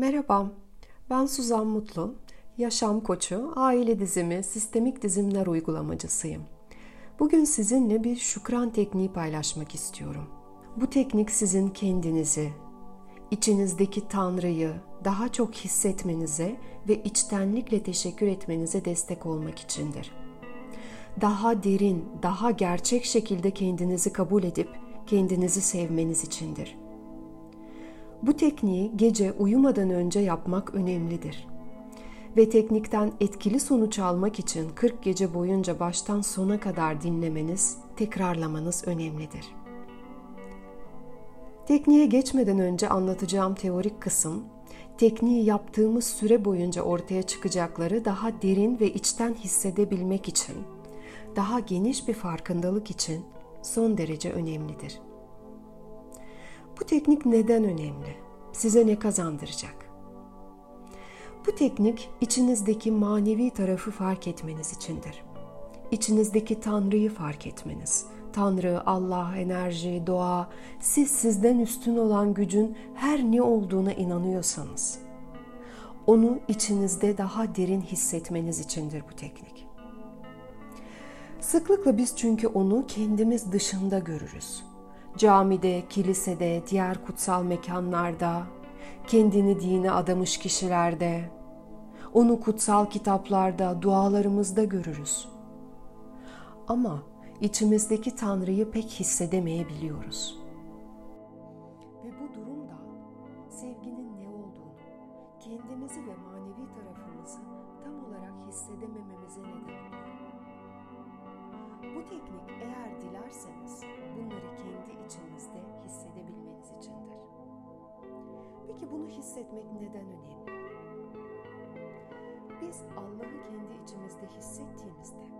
Merhaba, ben Suzan Mutlu. Yaşam koçu, aile dizimi, sistemik dizimler uygulamacısıyım. Bugün sizinle bir şükran tekniği paylaşmak istiyorum. Bu teknik sizin kendinizi, içinizdeki Tanrı'yı daha çok hissetmenize ve içtenlikle teşekkür etmenize destek olmak içindir. Daha derin, daha gerçek şekilde kendinizi kabul edip kendinizi sevmeniz içindir. Bu tekniği gece uyumadan önce yapmak önemlidir. Ve teknikten etkili sonuç almak için 40 gece boyunca baştan sona kadar dinlemeniz, tekrarlamanız önemlidir. Tekniğe geçmeden önce anlatacağım teorik kısım, tekniği yaptığımız süre boyunca ortaya çıkacakları daha derin ve içten hissedebilmek için, daha geniş bir farkındalık için son derece önemlidir. Bu teknik neden önemli? Size ne kazandıracak? Bu teknik içinizdeki manevi tarafı fark etmeniz içindir. İçinizdeki Tanrı'yı fark etmeniz. Tanrı, Allah, enerji, doğa, siz sizden üstün olan gücün her ne olduğuna inanıyorsanız, onu içinizde daha derin hissetmeniz içindir bu teknik. Sıklıkla biz çünkü onu kendimiz dışında görürüz camide, kilisede, diğer kutsal mekanlarda, kendini dine adamış kişilerde, onu kutsal kitaplarda, dualarımızda görürüz. Ama içimizdeki Tanrı'yı pek hissedemeyebiliyoruz. Ve bu durumda sevginin ne olduğunu, kendimizi ve manevi tarafımızı tam olarak hissedemememize neden oluyor. Bu teknik eğer dilerseniz bunları kendi içinizde hissedebilmeniz içindir. Peki bunu hissetmek neden önemli? Biz Allah'ı kendi içimizde hissettiğimizde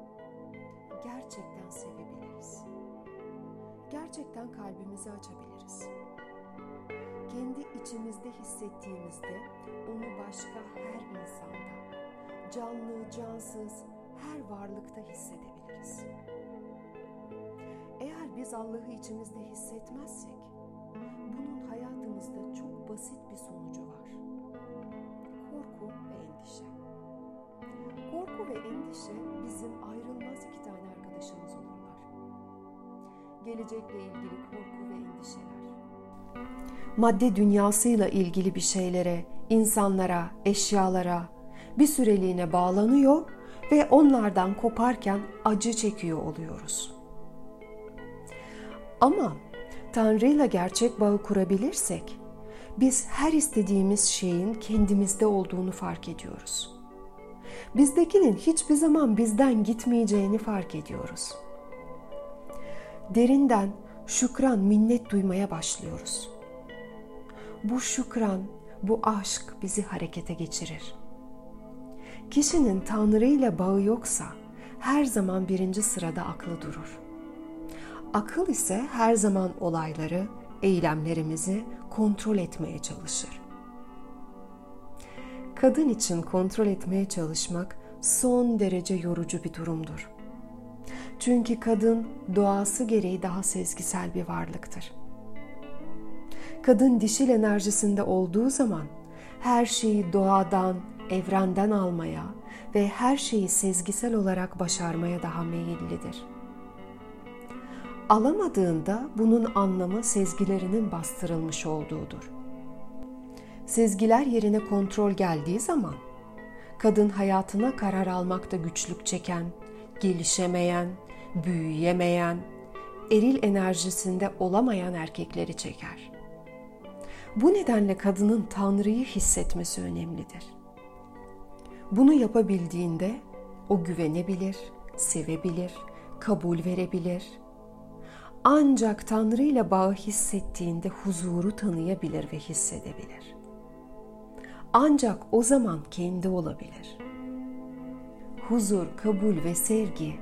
gerçekten sevebiliriz. Gerçekten kalbimizi açabiliriz. Kendi içimizde hissettiğimizde onu başka her insanda, canlı, cansız, her varlıkta hissedebiliriz. Biz Allah'ı içimizde hissetmezsek, bunun hayatımızda çok basit bir sonucu var. Korku ve endişe. Korku ve endişe bizim ayrılmaz iki tane arkadaşımız olurlar. Gelecekle ilgili korku ve endişeler. Madde dünyasıyla ilgili bir şeylere, insanlara, eşyalara bir süreliğine bağlanıyor ve onlardan koparken acı çekiyor oluyoruz. Ama Tanrı ile gerçek bağı kurabilirsek biz her istediğimiz şeyin kendimizde olduğunu fark ediyoruz. Bizdekinin hiçbir zaman bizden gitmeyeceğini fark ediyoruz. Derinden şükran, minnet duymaya başlıyoruz. Bu şükran, bu aşk bizi harekete geçirir. Kişinin Tanrı ile bağı yoksa her zaman birinci sırada aklı durur. Akıl ise her zaman olayları, eylemlerimizi kontrol etmeye çalışır. Kadın için kontrol etmeye çalışmak son derece yorucu bir durumdur. Çünkü kadın doğası gereği daha sezgisel bir varlıktır. Kadın dişil enerjisinde olduğu zaman her şeyi doğadan, evrenden almaya ve her şeyi sezgisel olarak başarmaya daha meyillidir. Alamadığında bunun anlamı sezgilerinin bastırılmış olduğudur. Sezgiler yerine kontrol geldiği zaman kadın hayatına karar almakta güçlük çeken, gelişemeyen, büyüyemeyen, eril enerjisinde olamayan erkekleri çeker. Bu nedenle kadının Tanrı'yı hissetmesi önemlidir. Bunu yapabildiğinde o güvenebilir, sevebilir, kabul verebilir. Ancak Tanrı ile bağı hissettiğinde huzuru tanıyabilir ve hissedebilir. Ancak o zaman kendi olabilir. Huzur, kabul ve sevgi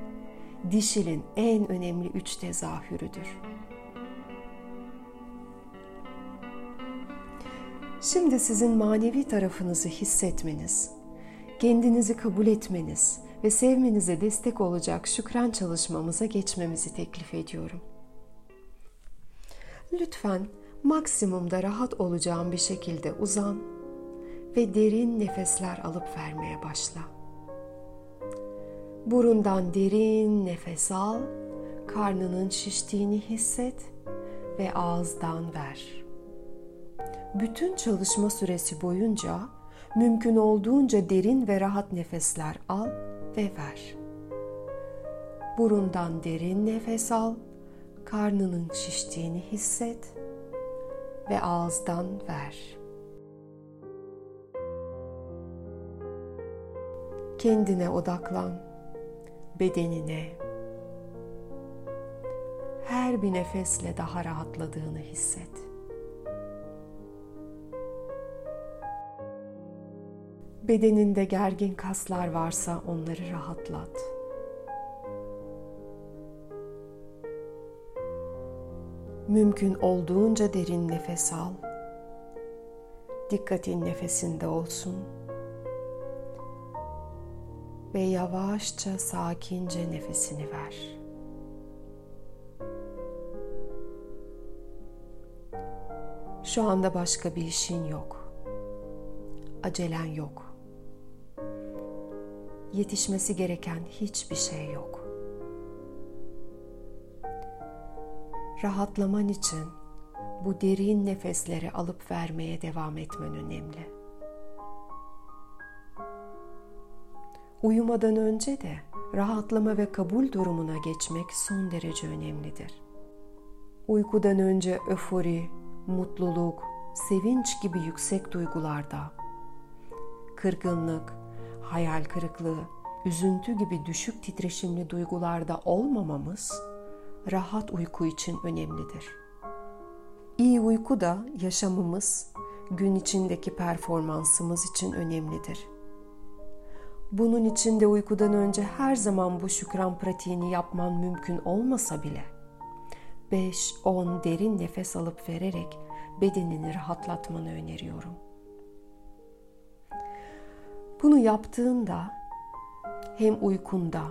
dişilin en önemli üç tezahürüdür. Şimdi sizin manevi tarafınızı hissetmeniz, kendinizi kabul etmeniz ve sevmenize destek olacak şükran çalışmamıza geçmemizi teklif ediyorum. Lütfen maksimumda rahat olacağım bir şekilde uzan ve derin nefesler alıp vermeye başla. Burundan derin nefes al, karnının şiştiğini hisset ve ağızdan ver. Bütün çalışma süresi boyunca mümkün olduğunca derin ve rahat nefesler al ve ver. Burundan derin nefes al, karnının şiştiğini hisset ve ağızdan ver. Kendine odaklan, bedenine. Her bir nefesle daha rahatladığını hisset. Bedeninde gergin kaslar varsa onları rahatlat. Mümkün olduğunca derin nefes al. Dikkatin nefesinde olsun. Ve yavaşça sakince nefesini ver. Şu anda başka bir işin yok. Acelen yok. Yetişmesi gereken hiçbir şey yok. Rahatlaman için bu derin nefesleri alıp vermeye devam etmen önemli. Uyumadan önce de rahatlama ve kabul durumuna geçmek son derece önemlidir. Uykudan önce öfori, mutluluk, sevinç gibi yüksek duygularda, kırgınlık, hayal kırıklığı, üzüntü gibi düşük titreşimli duygularda olmamamız rahat uyku için önemlidir. İyi uyku da yaşamımız, gün içindeki performansımız için önemlidir. Bunun için de uykudan önce her zaman bu şükran pratiğini yapman mümkün olmasa bile 5-10 derin nefes alıp vererek bedenini rahatlatmanı öneriyorum. Bunu yaptığında hem uykunda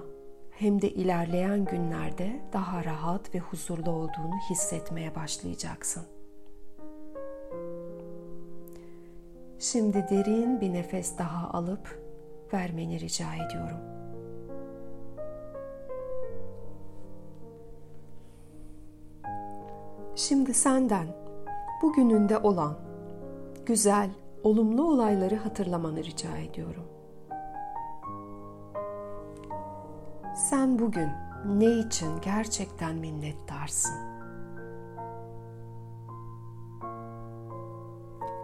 hem de ilerleyen günlerde daha rahat ve huzurlu olduğunu hissetmeye başlayacaksın. Şimdi derin bir nefes daha alıp vermeni rica ediyorum. Şimdi senden bugününde olan güzel, olumlu olayları hatırlamanı rica ediyorum. Sen bugün ne için gerçekten minnettarsın?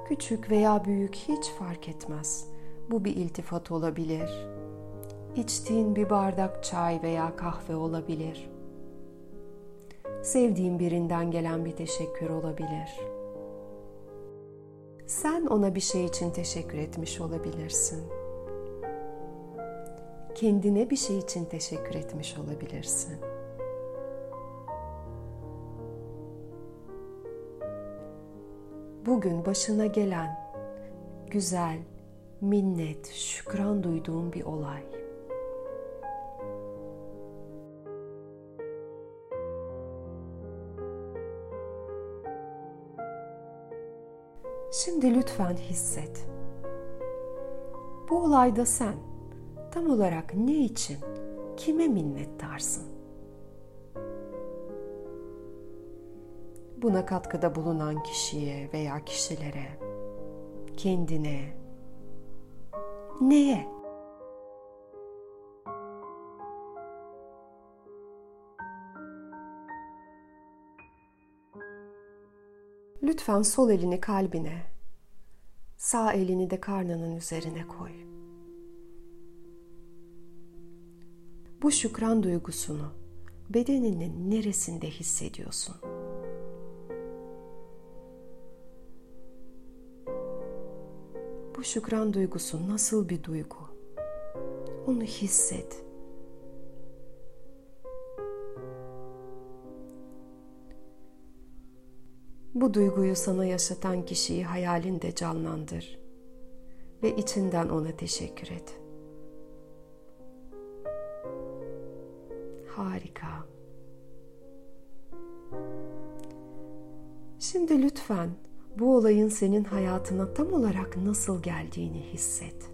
Küçük veya büyük hiç fark etmez. Bu bir iltifat olabilir. İçtiğin bir bardak çay veya kahve olabilir. Sevdiğin birinden gelen bir teşekkür olabilir. Sen ona bir şey için teşekkür etmiş olabilirsin kendine bir şey için teşekkür etmiş olabilirsin. Bugün başına gelen güzel, minnet, şükran duyduğun bir olay. Şimdi lütfen hisset. Bu olayda sen tam olarak ne için, kime minnettarsın? Buna katkıda bulunan kişiye veya kişilere, kendine, neye? Lütfen sol elini kalbine, sağ elini de karnının üzerine koy. Bu şükran duygusunu bedeninin neresinde hissediyorsun? Bu şükran duygusu nasıl bir duygu? Onu hisset. Bu duyguyu sana yaşatan kişiyi hayalinde canlandır ve içinden ona teşekkür et. Harika. Şimdi lütfen bu olayın senin hayatına tam olarak nasıl geldiğini hisset.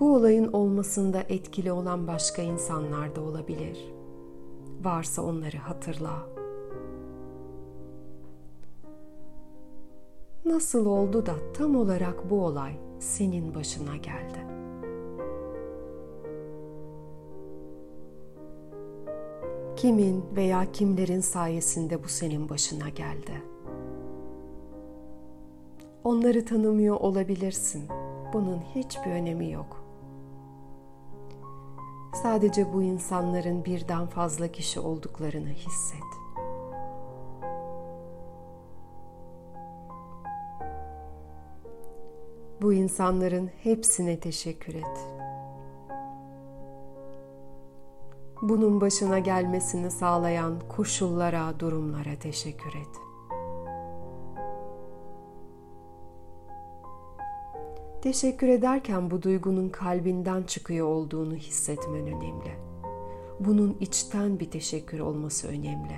Bu olayın olmasında etkili olan başka insanlar da olabilir. Varsa onları hatırla. Nasıl oldu da tam olarak bu olay senin başına geldi? Kimin veya kimlerin sayesinde bu senin başına geldi? Onları tanımıyor olabilirsin. Bunun hiçbir önemi yok. Sadece bu insanların birden fazla kişi olduklarını hisset. Bu insanların hepsine teşekkür et. Bunun başına gelmesini sağlayan koşullara, durumlara teşekkür et. Teşekkür ederken bu duygunun kalbinden çıkıyor olduğunu hissetmen önemli. Bunun içten bir teşekkür olması önemli.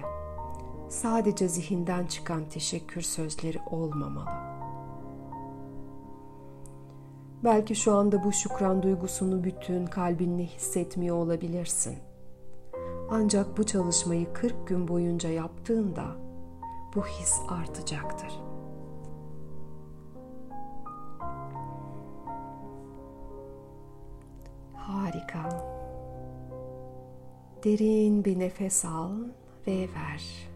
Sadece zihinden çıkan teşekkür sözleri olmamalı. Belki şu anda bu şükran duygusunu bütün kalbinle hissetmiyor olabilirsin. Ancak bu çalışmayı 40 gün boyunca yaptığında bu his artacaktır. Harika. Derin bir nefes al ve ver.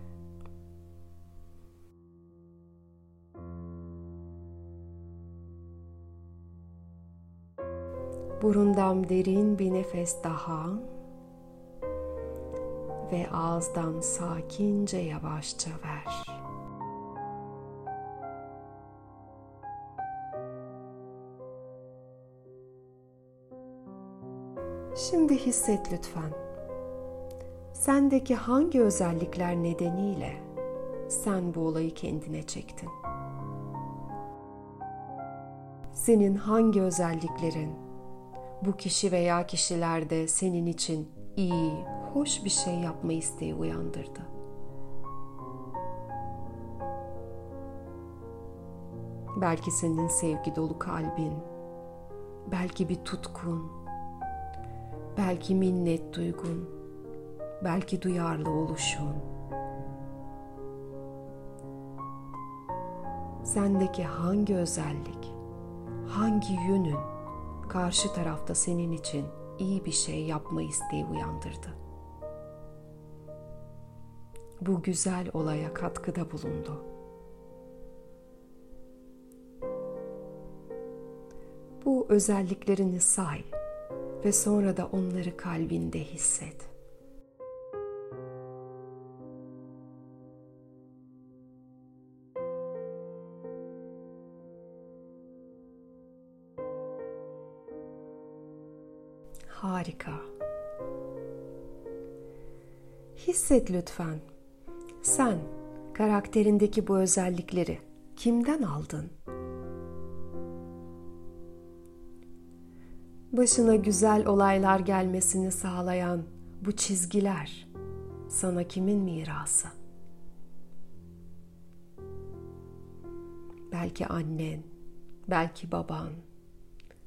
Burundan derin bir nefes daha ve ağızdan sakince yavaşça ver. Şimdi hisset lütfen. Sendeki hangi özellikler nedeniyle sen bu olayı kendine çektin? Senin hangi özelliklerin bu kişi veya kişilerde senin için iyi, hoş bir şey yapma isteği uyandırdı? Belki senin sevgi dolu kalbin, belki bir tutkun, belki minnet duygun, belki duyarlı oluşun. Sendeki hangi özellik, hangi yönün karşı tarafta senin için iyi bir şey yapma isteği uyandırdı? Bu güzel olaya katkıda bulundu. Bu özelliklerini say ve sonra da onları kalbinde hisset. Harika. Hisset lütfen. Sen karakterindeki bu özellikleri kimden aldın? başına güzel olaylar gelmesini sağlayan bu çizgiler sana kimin mirası? Belki annen, belki baban,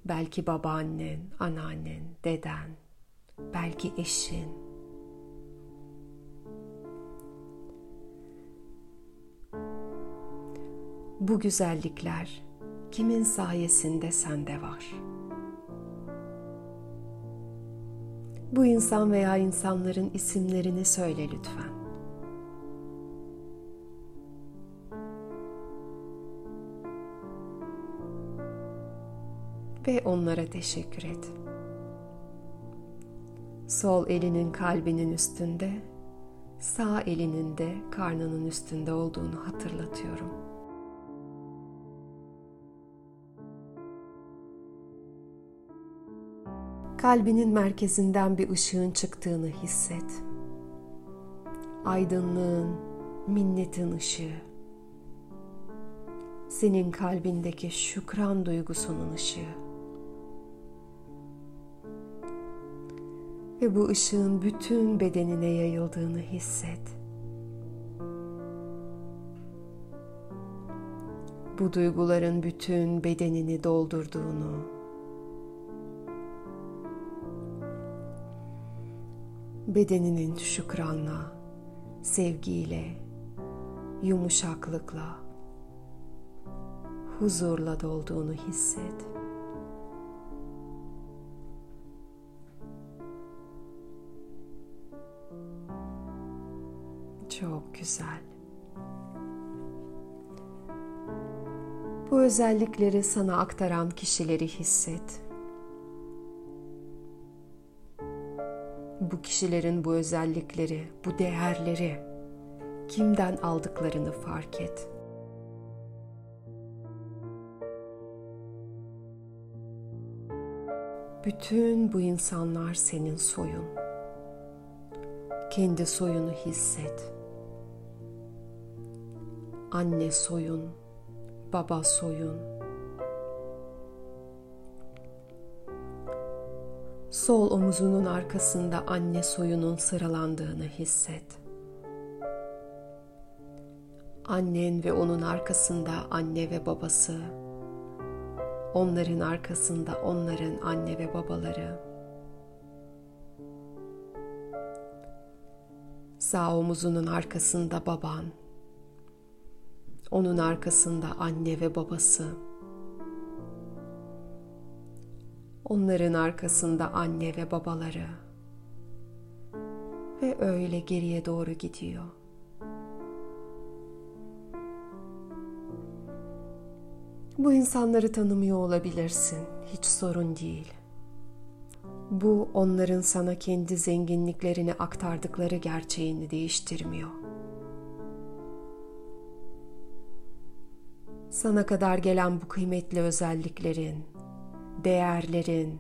belki babaannen, anneannen, deden, belki eşin. Bu güzellikler kimin sayesinde sende var?'' Bu insan veya insanların isimlerini söyle lütfen. Ve onlara teşekkür et. Sol elinin kalbinin üstünde, sağ elinin de karnının üstünde olduğunu hatırlatıyorum. Kalbinin merkezinden bir ışığın çıktığını hisset. Aydınlığın, minnetin ışığı. Senin kalbindeki şükran duygusunun ışığı. Ve bu ışığın bütün bedenine yayıldığını hisset. bu duyguların bütün bedenini doldurduğunu, bedeninin şükranla, sevgiyle, yumuşaklıkla, huzurla dolduğunu hisset. Çok güzel. Bu özellikleri sana aktaran kişileri hisset. Bu kişilerin bu özellikleri, bu değerleri kimden aldıklarını fark et. Bütün bu insanlar senin soyun. Kendi soyunu hisset. Anne soyun, baba soyun. Sol omuzunun arkasında anne soyunun sıralandığını hisset. Annen ve onun arkasında anne ve babası. Onların arkasında onların anne ve babaları. Sağ omuzunun arkasında baban, onun arkasında anne ve babası. Onların arkasında anne ve babaları. Ve öyle geriye doğru gidiyor. Bu insanları tanımıyor olabilirsin. Hiç sorun değil. Bu onların sana kendi zenginliklerini aktardıkları gerçeğini değiştirmiyor. sana kadar gelen bu kıymetli özelliklerin, değerlerin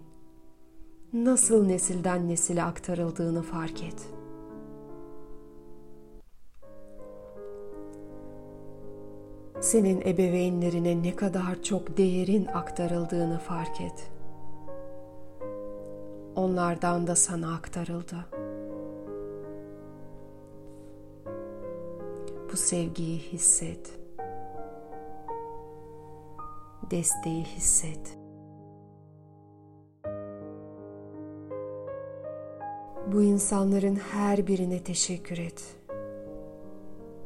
nasıl nesilden nesile aktarıldığını fark et. Senin ebeveynlerine ne kadar çok değerin aktarıldığını fark et. Onlardan da sana aktarıldı. Bu sevgiyi hisset desteği hisset. Bu insanların her birine teşekkür et.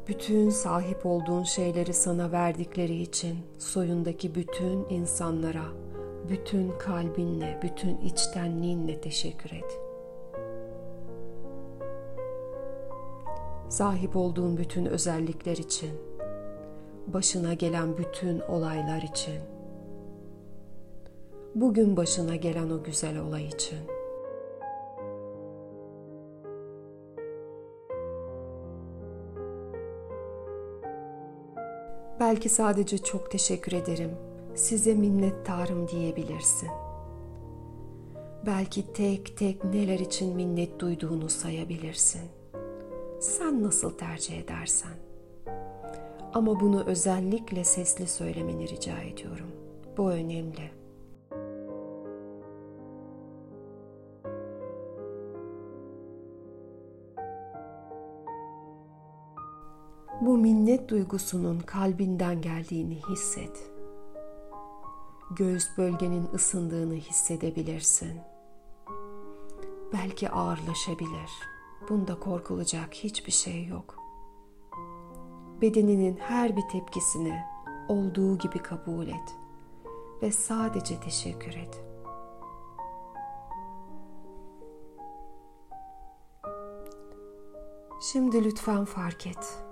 Bütün sahip olduğun şeyleri sana verdikleri için soyundaki bütün insanlara, bütün kalbinle, bütün içtenliğinle teşekkür et. Sahip olduğun bütün özellikler için, başına gelen bütün olaylar için bugün başına gelen o güzel olay için. Belki sadece çok teşekkür ederim, size minnettarım diyebilirsin. Belki tek tek neler için minnet duyduğunu sayabilirsin. Sen nasıl tercih edersen. Ama bunu özellikle sesli söylemeni rica ediyorum. Bu önemli. Bu minnet duygusunun kalbinden geldiğini hisset. Göğüs bölgenin ısındığını hissedebilirsin. Belki ağırlaşabilir. Bunda korkulacak hiçbir şey yok. Bedeninin her bir tepkisini olduğu gibi kabul et ve sadece teşekkür et. Şimdi lütfen fark et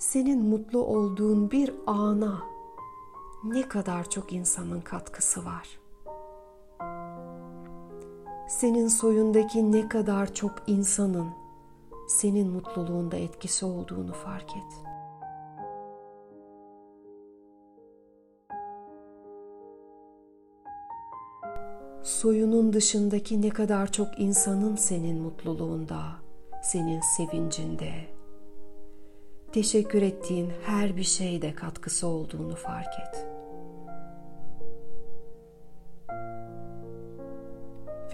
senin mutlu olduğun bir ana ne kadar çok insanın katkısı var. Senin soyundaki ne kadar çok insanın senin mutluluğunda etkisi olduğunu fark et. Soyunun dışındaki ne kadar çok insanın senin mutluluğunda, senin sevincinde, teşekkür ettiğin her bir şeyde katkısı olduğunu fark et.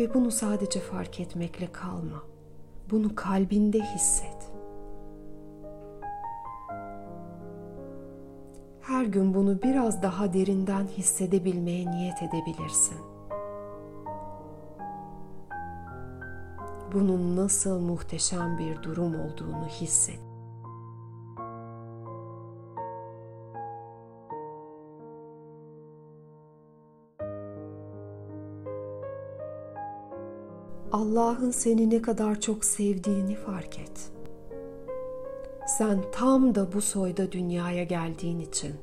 Ve bunu sadece fark etmekle kalma. Bunu kalbinde hisset. Her gün bunu biraz daha derinden hissedebilmeye niyet edebilirsin. Bunun nasıl muhteşem bir durum olduğunu hisset. Allah'ın seni ne kadar çok sevdiğini fark et. Sen tam da bu soyda dünyaya geldiğin için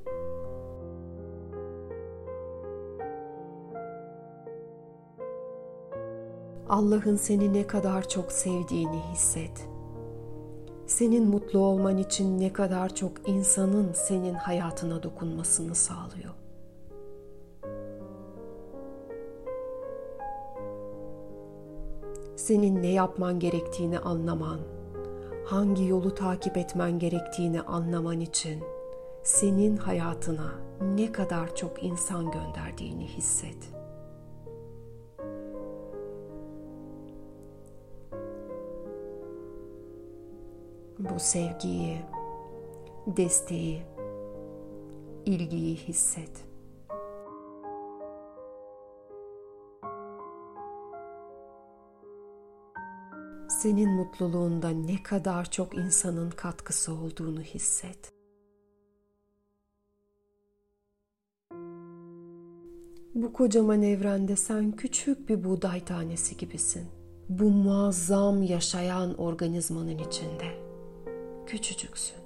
Allah'ın seni ne kadar çok sevdiğini hisset. Senin mutlu olman için ne kadar çok insanın senin hayatına dokunmasını sağlıyor. Senin ne yapman gerektiğini anlaman, hangi yolu takip etmen gerektiğini anlaman için senin hayatına ne kadar çok insan gönderdiğini hisset. Bu sevgiyi, desteği, ilgiyi hisset. Senin mutluluğunda ne kadar çok insanın katkısı olduğunu hisset. Bu kocaman evrende sen küçük bir buğday tanesi gibisin. Bu muazzam yaşayan organizmanın içinde. Küçücüksün.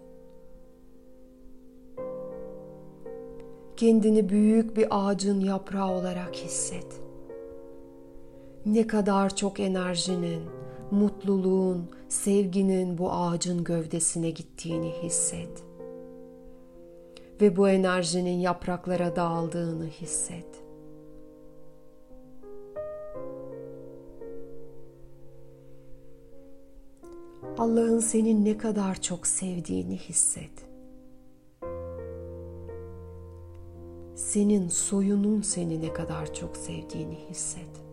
Kendini büyük bir ağacın yaprağı olarak hisset. Ne kadar çok enerjinin, mutluluğun, sevginin bu ağacın gövdesine gittiğini hisset. Ve bu enerjinin yapraklara dağıldığını hisset. Allah'ın seni ne kadar çok sevdiğini hisset. Senin soyunun seni ne kadar çok sevdiğini hisset.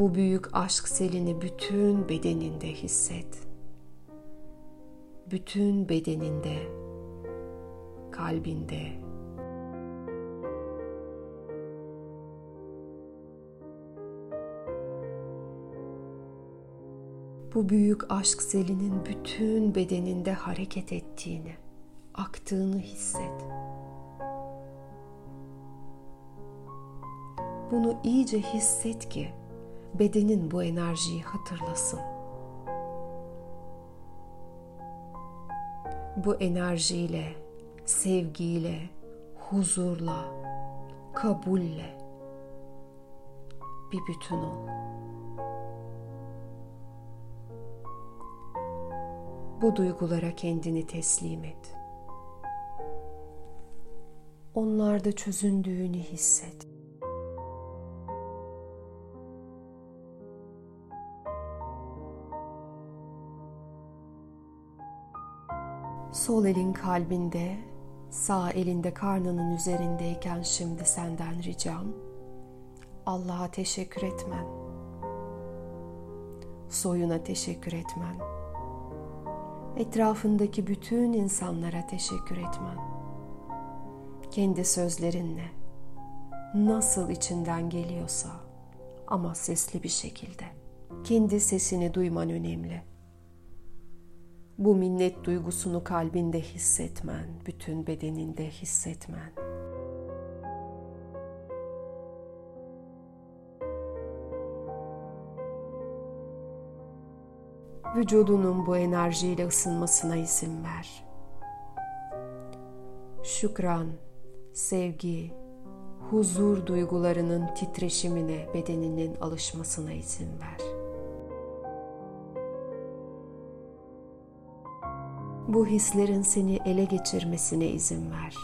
Bu büyük aşk selini bütün bedeninde hisset. Bütün bedeninde, kalbinde, bu büyük aşk selinin bütün bedeninde hareket ettiğini, aktığını hisset. Bunu iyice hisset ki bedenin bu enerjiyi hatırlasın. Bu enerjiyle, sevgiyle, huzurla, kabulle bir bütün ol. Bu duygulara kendini teslim et. Onlarda çözündüğünü hisset. Sol elin kalbinde, sağ elinde karnının üzerindeyken şimdi senden ricam Allah'a teşekkür etmen. Soyuna teşekkür etmen. Etrafındaki bütün insanlara teşekkür etmen. Kendi sözlerinle nasıl içinden geliyorsa ama sesli bir şekilde. Kendi sesini duyman önemli bu minnet duygusunu kalbinde hissetmen, bütün bedeninde hissetmen. Vücudunun bu enerjiyle ısınmasına izin ver. Şükran, sevgi, huzur duygularının titreşimine bedeninin alışmasına izin ver. Bu hislerin seni ele geçirmesine izin ver.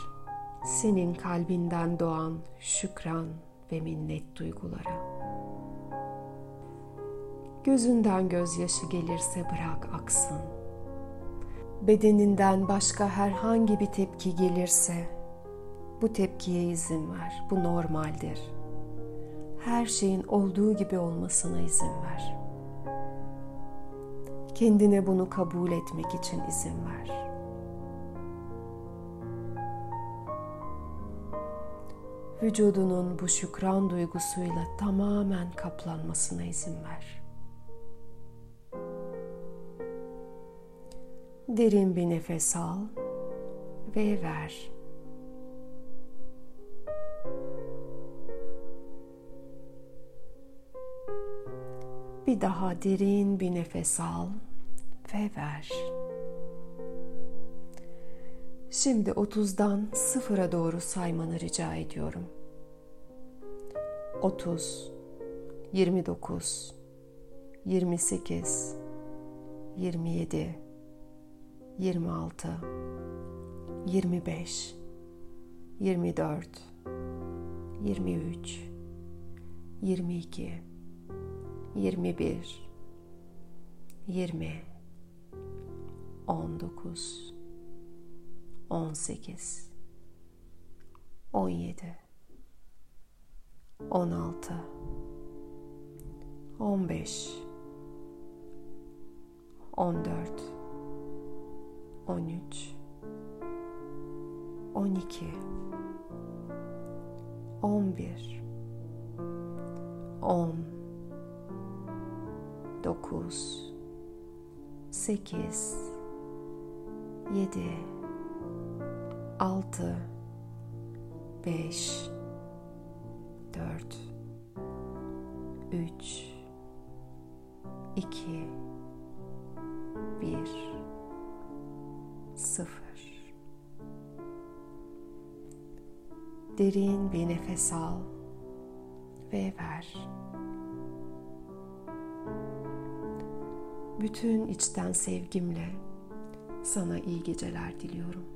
Senin kalbinden doğan şükran ve minnet duygulara. Gözünden gözyaşı gelirse bırak aksın. Bedeninden başka herhangi bir tepki gelirse bu tepkiye izin ver. Bu normaldir. Her şeyin olduğu gibi olmasına izin ver Kendine bunu kabul etmek için izin ver. Vücudunun bu şükran duygusuyla tamamen kaplanmasına izin ver. Derin bir nefes al ve ver. Bir daha derin bir nefes al ve ver. Şimdi 30'dan sıfıra doğru saymanı rica ediyorum. 30 29 28 27 26 25 24 23 22 21 20 19 18 17 16 15 14 13 12 11 10 9 8 7 6 5 4 3 2 1 0 Derin bir nefes al ve ver. Bütün içten sevgimle sana iyi geceler diliyorum.